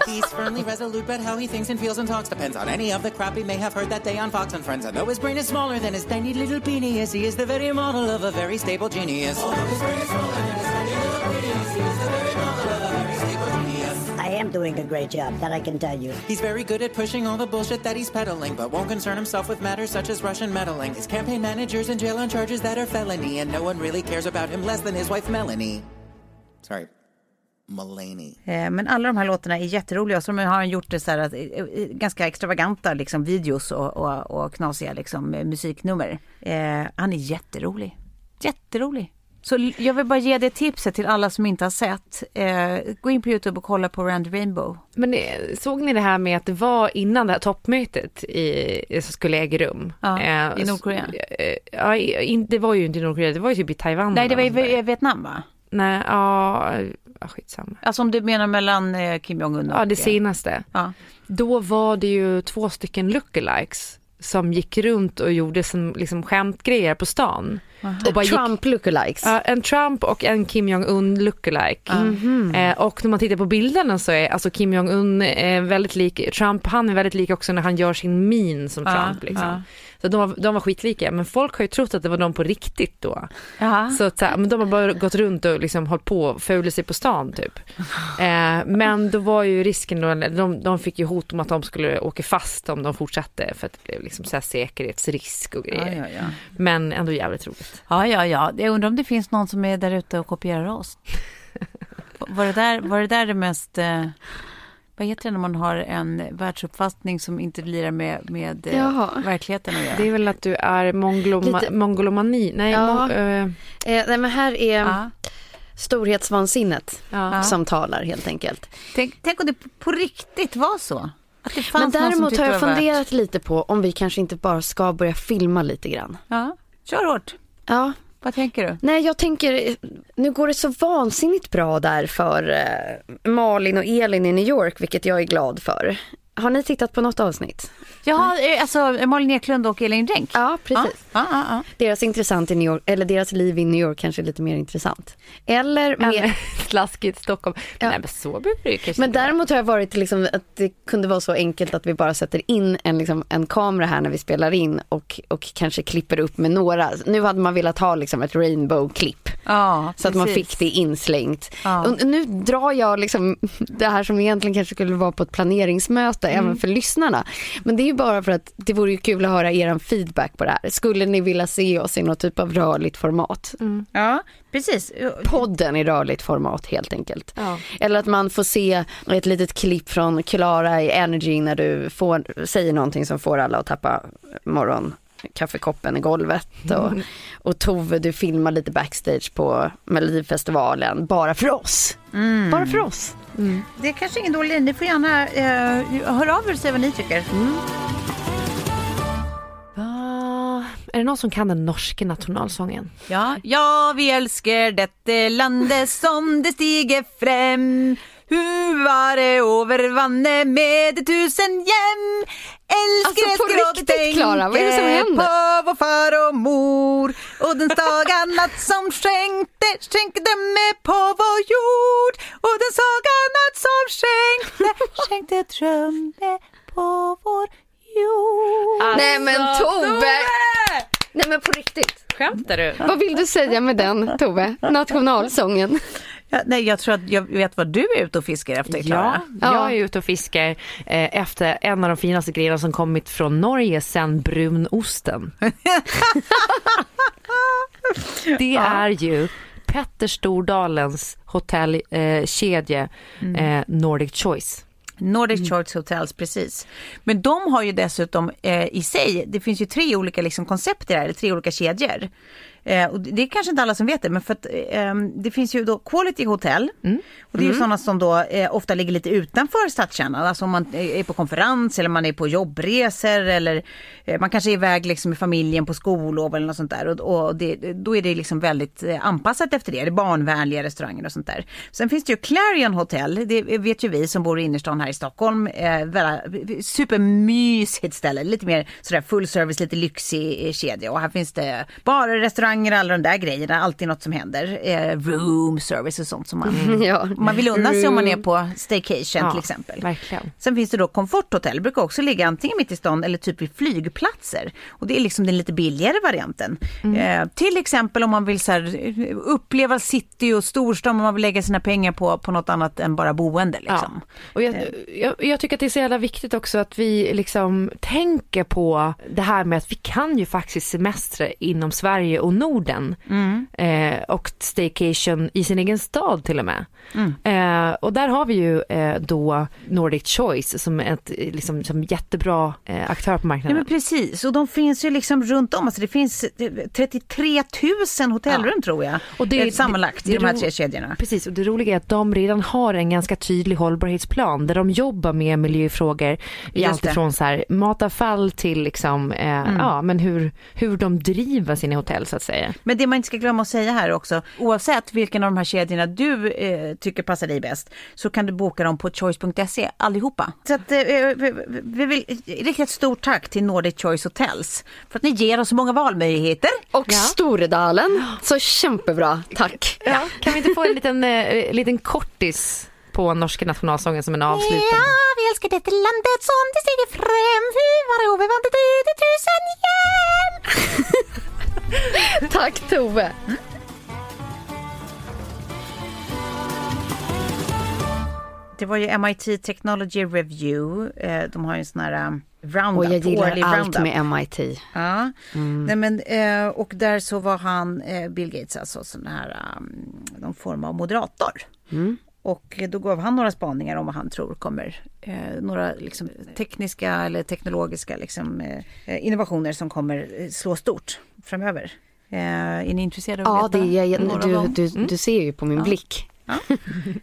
He's firmly resolute, but how he thinks and feels and talks depends on any of the crap he may have heard that day on Fox and Friends. And though his brain is smaller than his tiny little penis, he is the very model of a very stable genius. I am doing a great job, that I can tell you. He's very good at pushing all the bullshit that he's peddling, but won't concern himself with matters such as Russian meddling. His campaign manager's in jail on charges that are felony, and no one really cares about him less than his wife Melanie. Sorry, Mulaney. Eh, Men alla de här låtarna är jätteroliga och så har han gjort det så här att, eh, eh, ganska extravaganta liksom, videos och, och, och knasiga liksom, musiknummer. Eh, han är jätterolig. Jätterolig. Så jag vill bara ge det tipset till alla som inte har sett. Eh, gå in på Youtube och kolla på Randy Rainbow. Men eh, såg ni det här med att det var innan det här toppmötet i, som skulle äga rum? Ja, Eh, i Nordkorea. eh, Ja, in, det var ju inte i Nordkorea, det var ju typ i Taiwan. Nej, det var i Vietnam va? Nej, ja, ja, skitsamma. Alltså om du menar mellan eh, Kim Jong-Un och... Ja, det eh, senaste. Ja. Då var det ju två stycken lookalikes som gick runt och gjorde som liksom skämtgrejer på stan. Och bara gick, Trump lookalikes. Ja, en Trump och en Kim Jong-Un lookalike. Mhm. Eh, och när man tittar på bilderna så är alltså Kim Jong-Un eh, väldigt lik Trump, han är väldigt lik också när han gör sin min som Ja, Trump. Liksom. Så de var, de var skitlika, men folk har ju trott att det var de på riktigt då. Jaha. Så att, men de har bara gått runt och liksom hållit på och fulat sig på stan typ. [LAUGHS] Eh, men då var ju risken då, de, de fick ju hot om att de skulle åka fast om de fortsatte för att det blev liksom så här säkerhetsrisk och grejer. Ja, ja, ja. Men ändå jävligt roligt. Ja, ja, ja. Jag undrar om det finns någon som är där ute och kopierar oss. [LAUGHS] Var det där, var det, där det mest... Eh, vad heter det när man har en världsuppfattning som inte lirar med, med eh, Jaha. verkligheten att göra? Det är väl att du är mongoloma, Lite- mongolomani, nej, Ja. mon, eh, Eh, nej men här är Ja. storhetsvansinnet ja. som talar helt enkelt. Tänk, tänk om det på riktigt var så. Att det fanns Men däremot har jag funderat lite på om vi kanske inte bara ska börja filma lite grann. Ja, kör hårt. Ja, vad tänker du? nej jag tänker, nu går det så vansinnigt bra där för eh, Malin och Elin i New York, vilket jag är glad för. Har ni tittat på något avsnitt? Ja, eh, alltså Malin Eklund och Elin Renck. Ja, precis. Ja, ja, ja. Deras intressant i New York, eller deras liv i New York kanske är lite mer intressant. Eller mer, [LAUGHS] Slaskigt Stockholm. Nej men så behöver det kanske men däremot har jag varit liksom att det kunde vara så enkelt att vi bara sätter in en, liksom, en kamera här när vi spelar in och, och kanske klipper upp med några. Nu hade man velat ha liksom ett rainbow-klipp Så att man fick det inslängt. Och nu drar jag liksom [LAUGHS] det här som egentligen kanske skulle vara på ett planeringsmöte Mm. även för lyssnarna. Men det är ju bara för att det vore ju kul att höra er feedback på det här. Skulle ni vilja se oss i något typ av rörligt format? Ja, precis. Podden i rörligt format helt enkelt. Ja. Eller att man får se ett litet klipp från Klara i Energy när du får, säger någonting som får alla att tappa morgonkaffekoppen i golvet. Och, och Tove, du filmar lite backstage på Melodifestivalen, bara för oss. Bara för oss. Det är kanske ingen dålig. Ni får gärna eh, höra av er och säga vad ni tycker. Va? Är det någon som kan den norska nationalsången? Ja, ja, vi älskar dette landet som det stiger frem. Hur var det över vannet med tusen hem? Älskar, Alltså, på älskar och riktigt, Klara, vad är det som händer? på vår far och mor och den saga natt som skänkte, skänkte drömme på vår jord och den saga natt som skänkte, skänkte drömme på vår jord. Nej men Tove! Nej men på riktigt. Skämtar du? Vad vill du säga med den Tove? Nationalsången. Ja, nej, jag tror att jag vet vad du är ute och fiskar efter, Ja, Klara. jag är ute och fiskar eh, efter en av de finaste grejerna som kommit från Norge sen brunosten. [LAUGHS] Det är ju Petter Stordalens hotellkedje eh, kedje, eh, Nordic Choice. Nordic Choice Hotels, precis. Men de har ju dessutom eh, i sig, det finns ju tre olika liksom, koncept i det här, tre olika kedjor. Eh, och det är kanske inte alla som vet det, men för att eh, det finns ju då Quality Hotel. Och det är ju sådana som då eh, ofta ligger lite utanför stadskärnan. Alltså om man är på konferens eller man är på jobbresor eller eh, man kanske är iväg liksom med familjen på skollov eller något sånt där. Och, och det, då är det liksom väldigt eh, anpassat efter det. Det är barnvänliga restauranger och sånt där. Sen finns det ju Clarion Hotel, det vet ju vi som bor i innerstan här i Stockholm. Eh, supermysigt ställe, lite mer sådär full service, lite lyxig eh, kedja. Och här finns det barer, restauranger, alla de där grejerna, alltid något som händer. Eh, room service och sånt som man, [LAUGHS] Ja. man vill unna sig om man är på staycation till exempel. Verkligen. Sen finns det då komforthotell, brukar också ligga antingen mitt i stan eller typ vid flygplatser. Och det är liksom den lite billigare varianten. Eh, till exempel om man vill så här, eh, uppleva city och storstan, om man vill lägga sina pengar på, på något annat än bara boende. Liksom. Ja. Och jag, jag, jag tycker att det är så jävla viktigt också att vi liksom tänker på det här med att vi kan ju faktiskt semestra inom Sverige och Norden. Eh, och staycation i sin egen stad till och med. Eh, och där har vi ju eh, då Nordic Choice som ett eh, liksom, som jättebra eh, aktör på Ja marknaden. men precis, och de finns ju liksom runt om. Alltså det finns eh, 33 000 hotellrum tror jag. Och det- eh, sammanlagt det- i de här det- tre kedjorna. Precis, och det roliga är att de redan har en ganska tydlig hållbarhetsplan där de jobbar med miljöfrågor i allt det. Mm. ifrån så här, matavfall till liksom, eh, ja, men hur, hur de driver sina hotell så att säga. Men det man inte ska glömma att säga här också, oavsett vilken av de här kedjorna du eh, tycker passar dig bäst, så kan du boka dem på choice.se allihopa. Så att, eh, vi vi vill rikta ett stort tack till Nordic Choice Hotels för att ni ger oss så många valmöjligheter. Och Storedalen. Så kämpebra, tack. Ja, kan vi inte få en liten, eh, liten kortis på norska nationalsången som en avslutande? Ja, vi älskar detta landet som det stiger fram, hur var det övervandet i tusen hem. [LAUGHS] [LAUGHS] Tack Tove. Det var ju MIT Technology Review, eh, de har ju en sån här eh, roundup, Och jag gillar allt roundup. med MIT. Ja, Mm. Nej, men, eh, och där så var han, eh, Bill Gates, alltså sån här, um, någon form av moderator. Mm. Och då gav han några spaningar om vad han tror kommer, eh, några liksom, tekniska eller teknologiska liksom, eh, innovationer som kommer eh, slå stort framöver. Eh, är ni intresserade av Ja, veta? jag, några av du, dem? du, du ser ju på min blick.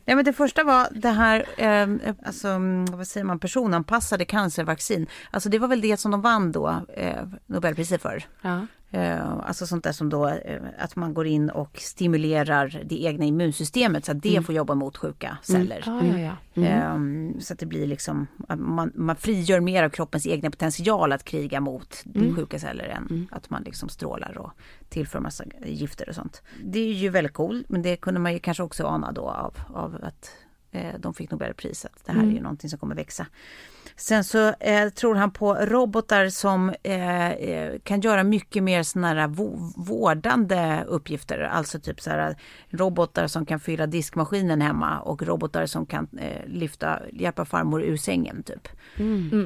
Ja, men det första var det här, eh, alltså, mm, vad säger man, personanpassade cancervaccin. Alltså det var väl det som de vann då eh, Nobelpriset för. Ja. Eh, alltså sånt där som då eh, att man går in och stimulerar det egna immunsystemet så att det får jobba mot sjuka celler. Ja, ja, ja. Eh, så att det blir liksom, man, man frigör mer av kroppens egna potential att kriga mot sjuka celler än att man liksom strålar och tillför massa gifter och sånt. Det är ju väldigt coolt men det kunde man ju kanske också ana då av, av att eh, de fick Nobelpriset. Det här är ju någonting som kommer växa Sen så eh, tror han på robotar som eh, eh, kan göra mycket mer sådana här vårdande uppgifter. Alltså typ så här robotar som kan fylla diskmaskinen hemma och robotar som kan eh, lyfta, hjälpa farmor ur sängen typ.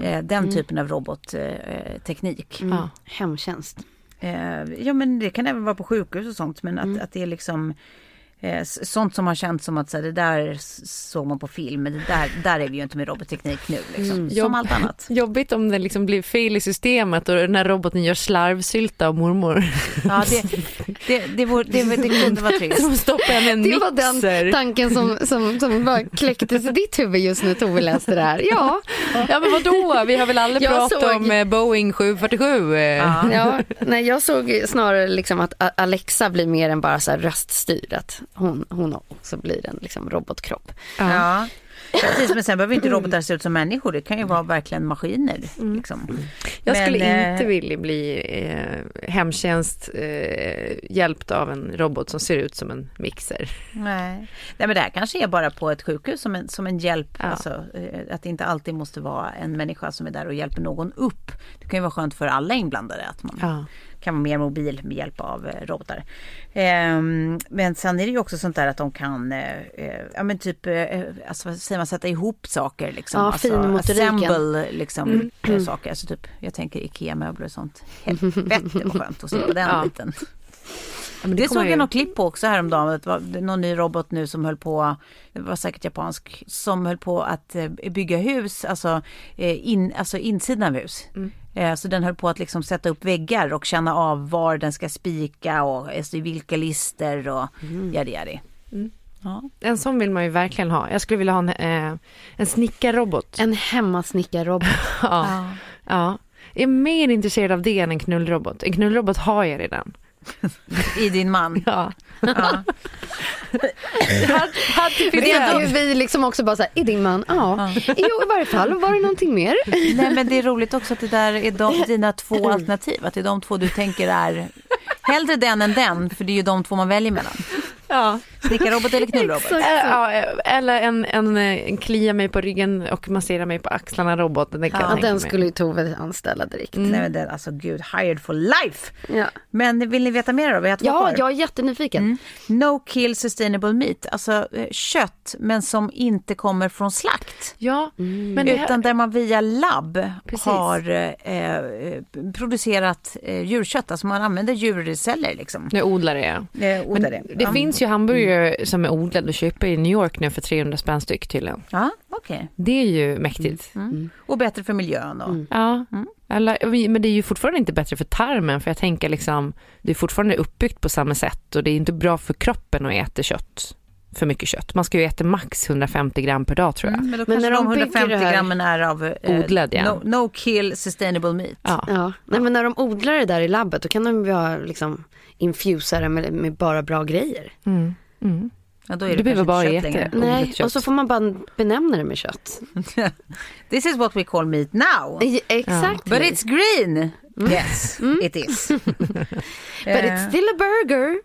Eh, den typen av robotteknik. Mm. Hemtjänst. Eh, ja men det kan även vara på sjukhus och sånt men att, att det är liksom eh, sånt som har känts som att så här, det där såg man på film men det där, där är vi ju inte med robotteknik nu liksom. Som Jobb- allt annat. [LAUGHS] Jobbigt om det liksom blir fel i systemet och den här roboten gör slarvsylta av mormor. Ja det, det, det, vore, det, det kunde vara trist. [LAUGHS] Som stoppar henne en Det var den mixer. tanken som, som, som bara kläcktes i ditt huvud just när Tove läste det här. Ja, Ja men vadå, vi har väl aldrig Jag pratat såg- om eh, Boeing 747. eh. Ja. ja. Nej, jag såg snarare liksom att Alexa blir mer än bara så här röststyrd. Hon, hon också blir en liksom robotkropp. Ja. Precis, men sen behöver inte robotar se ut som människor. Det kan ju vara verkligen maskiner. Liksom. Jag skulle Men, eh, inte vilja bli eh, hemtjänst eh, hjälpt av en robot som ser ut som en mixer. Nej. Nej, men det här kanske är bara på ett sjukhus som en, som en hjälp. Ja. Alltså, eh, att det inte alltid måste vara en människa som är där och hjälper någon upp. Det kan ju vara skönt för alla inblandade att man Ja. Kan vara mer mobil med hjälp av eh, robotar. Ehm, men sen är det ju också sånt där att de kan, eh, eh, ja men typ, alltså vad säger man, sätta ihop saker liksom. Ja, alltså, finmotoriken. assemble liksom eh, saker. Alltså typ, jag tänker IKEA-möbler och sånt. Helvete vad skönt att slippa [LAUGHS] den Ja. biten. men det kommer såg ju- jag något klipp på också häromdagen. Det var någon ny robot nu som höll på, det var säkert japansk, som höll på att bygga hus, alltså, in, alltså insidan av hus. Mm. Eh, Så den höll på att liksom sätta upp väggar och känna av var den ska spika och alltså, i vilka lister och Mm. yadi yadi. Ja. En sån vill man ju verkligen ha. Jag skulle vilja ha en, eh, en snickarrobot. En hemmasnickarrobot. [LAUGHS] Ja. ja. Jag är mer intresserad av det än en knullrobot. En knullrobot har jag redan. I din man. Ja. Ja. Men det är ju vi liksom också bara så här, är din man? Ja. Jo, i varje fall. Var det någonting mer? Nej men det är roligt också att det där är de, dina två alternativ. Att det är de två du tänker är hellre den än den. För det är ju de två man väljer mellan. Ja. Snickarrobot eller knullrobot. Ja, eller en, en, en klia mig på ryggen och massera mig på axlarna robot. Den kan Ja, den skulle ju Tove anställa direkt. Nej men den, alltså gud, hired for life. Ja, Men vill ni veta mer då? Vi har två ja kvar. jag är jättenyfiken. Mm. No kill sustainable meat, alltså eh, kött men som inte kommer från slakt. Ja, men det här, Utan där man via labb Precis. har eh, eh, producerat eh, djurkött, alltså man använder djurceller liksom. nu odlar det ja. Eh, odlar det. det ja. Finns ju hamburgare som är odlade och köper i New York nu för 300 spänn styck tydligen. Ja, okej. Det är ju mäktigt. Mm. Och bättre för miljön och Ja, Mm. eller, men det är ju fortfarande inte bättre för tarmen för jag tänker liksom det är fortfarande uppbyggt på samma sätt och det är inte bra för kroppen att äta kött. För mycket kött. Man ska ju äta max 150 gram per dag tror jag. Mm, men då Men när de de bygger 150 det här- grammen är av eh, Odlad, ja. no, no kill sustainable meat. Ja. Ja. Nej, men när de odlar det där i labbet då kan de ju ha liksom infusare med, med bara bra grejer. Mm. Mm. Ja, då är det Du behöver bara äta. längre. Nej, och så får man bara benämna det med kött. [LAUGHS] This is what we call meat now. Exakt. But it's green. Yes, it is. [LAUGHS] But it's still a burger.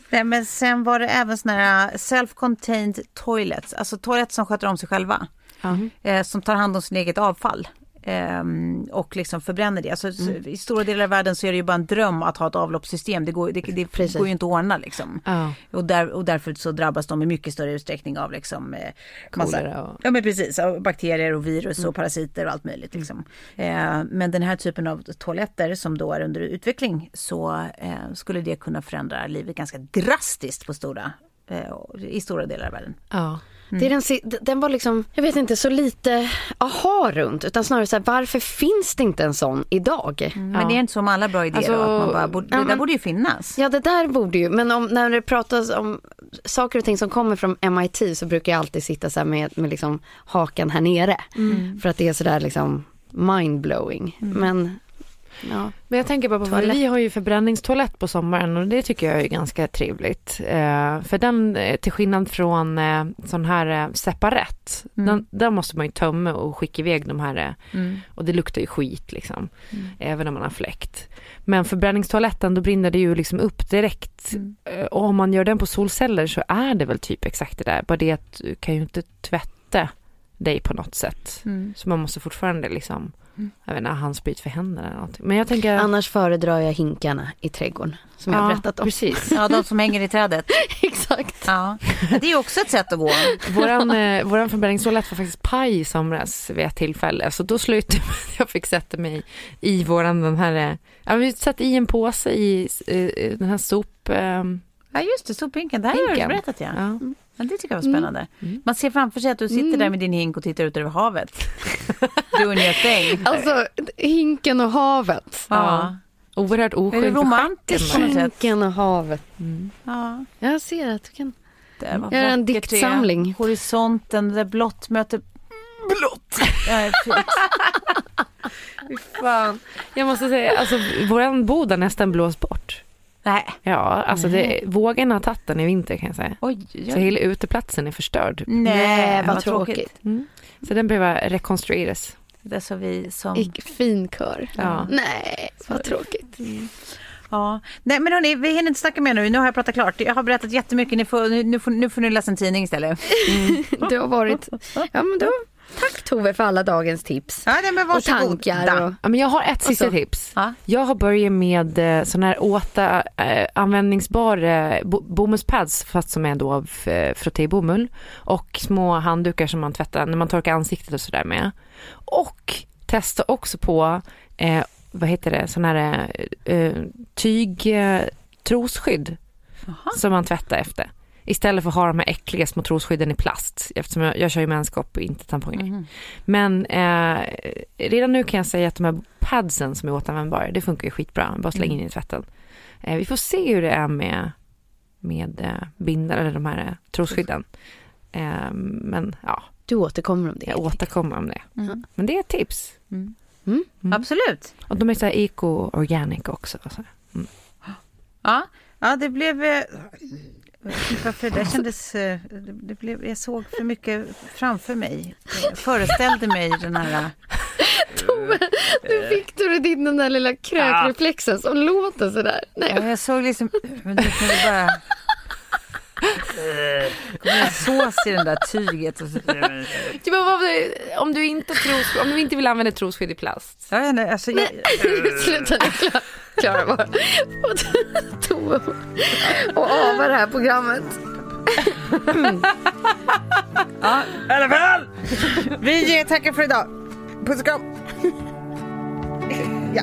[LAUGHS] Nej, men sen var det även såna här self-contained toilets, alltså toaletter som sköter om sig själva. Eh, som tar hand om sin eget avfall. Ehm, och liksom förbränner det. Alltså, s- I stora delar av världen så är det ju bara en dröm att ha ett avloppssystem. Det går, det, det Precis. går ju inte att ordna liksom. Ja. Och, där, och därför så drabbas de i mycket större utsträckning av liksom, eh, massa, och- Ja men precis, av bakterier och virus och parasiter och allt möjligt. Liksom. Eh, men den här typen av toaletter som då är under utveckling så eh, skulle det kunna förändra livet ganska drastiskt på stora, eh, i stora delar av världen. Ja. Det är den, den var liksom, jag vet inte, så lite aha runt. Utan snarare så här, varför finns det inte en sån idag? Men det är inte som alla bra idéer Alltså, då, att man bara, borde, det ja, där men- borde ju finnas. Ja, det där borde ju, men om, när det pratas om saker och ting som kommer från MIT så brukar jag alltid sitta så med, med liksom hakan här nere. För att det är sådär liksom mindblowing. Men ja, Men jag tänker bara på, Toalett. vi har ju förbränningstoalett på sommaren och det tycker jag är ganska trevligt. Eh, för den, eh, till skillnad från eh, sån här eh, separat, den, där måste man ju tömma och skicka iväg de här, eh, Mm. och det luktar ju skit liksom, även om man har fläkt. Men förbränningstoaletten, då brinner det ju liksom upp direkt. Eh, och om man gör den på solceller så är det väl typ exakt det där, bara det att du kan ju inte tvätta dig på något sätt. Mm. Så man måste fortfarande liksom, jag vet inte, handsprit för händerna eller någonting. Men jag tänker, Annars föredrar jag hinkarna i trädgården som jag har berättat om. precis. Ja, de som hänger i trädet. [LAUGHS] Exakt. Ja. Det är också ett sätt att gå. Våran, eh, våran förbränningstoalett var faktiskt paj i somras vid ett tillfälle. Så då slutade det med att jag fick sätta mig i våran den här, eh, ja vi satt i en påse i eh, den här sop... Eh, Ja, just det, sophinken. Det här har du berättat, ja. ja. Ja, det tycker jag var spännande. Mm. Man ser framför sig att du sitter där med din hink och tittar ut över havet. Doing your thing. Alltså, hinken och havet. Ja. Oerhört Är oskön det för romantiskt på något sätt? Hinken och havet. Ja. Jag ser att du kan... Det Göra en det. diktsamling. Horisonten där blått möter blått. Ja, det är fint. Fan. Jag måste säga, alltså våran bod har nästan blåst bort. Nej. Ja, alltså det, vågen har tagit den i vinter kan jag säga. Oj, Så oj. hela uteplatsen är förstörd. Nej, vad vad tråkigt. tråkigt. Mm. Så den behöver rekonstrueras. Det så vi som... I fin kör. Ja. Nej, vad tråkigt. Ja. Nej men hörni, vi hinner inte snacka mer nu. Nu har jag pratat klart. Jag har berättat jättemycket. Ni får, nu, får, nu får ni läsa en tidning istället. [LAUGHS] Det har varit... Ja, men då... Tack Tove för alla dagens tips. Ja, nej, men Och tankar. Och... Ja, men jag har ett sista tips. Ja. Jag har börjat med eh, sån här åta eh, användningsbar eh, bo, bomullspads fast som är då av eh, frottébomull och små handdukar som man tvättar när man torkar ansiktet och sådär med. Och testa också på, eh, vad heter det, sån här eh, tyg eh, trosskydd som man tvättar efter. Istället för att ha de här äckliga små trosskydden i plast eftersom jag, jag kör ju menskopp och inte tamponger. Men eh, redan nu kan jag säga att de här padsen som är återanvändbara, det funkar ju skitbra. Bara släng in i tvätten. Eh, vi får se hur det är med, med eh, bindar eller de här eh, trosskydden. Eh, men ja, Du återkommer om det. jag återkommer om det. Mm. Men det är ett tips. Mm. Absolut. Och de är så här eco-organic också. Alltså. Ja, ja det blev... eh, Varför det kändes... eh, Det blev, jag såg för mycket framför mig. Jag föreställde mig den här... Nu fick du din den där lilla krökreflexen som låter sådär. Nej. Ja, jag såg liksom... Men det bara... Kommer en sås i den där tyget. Typ, vad- om, du inte tros, om du inte vill använda trosskydd i plast. vet inte, alltså, jag, [LAUGHS] Sluta nu, Klara. Bara. Tove och ava det här programmet. ja, i alla fall! Vi tackar för idag. Puss och kram. Ja.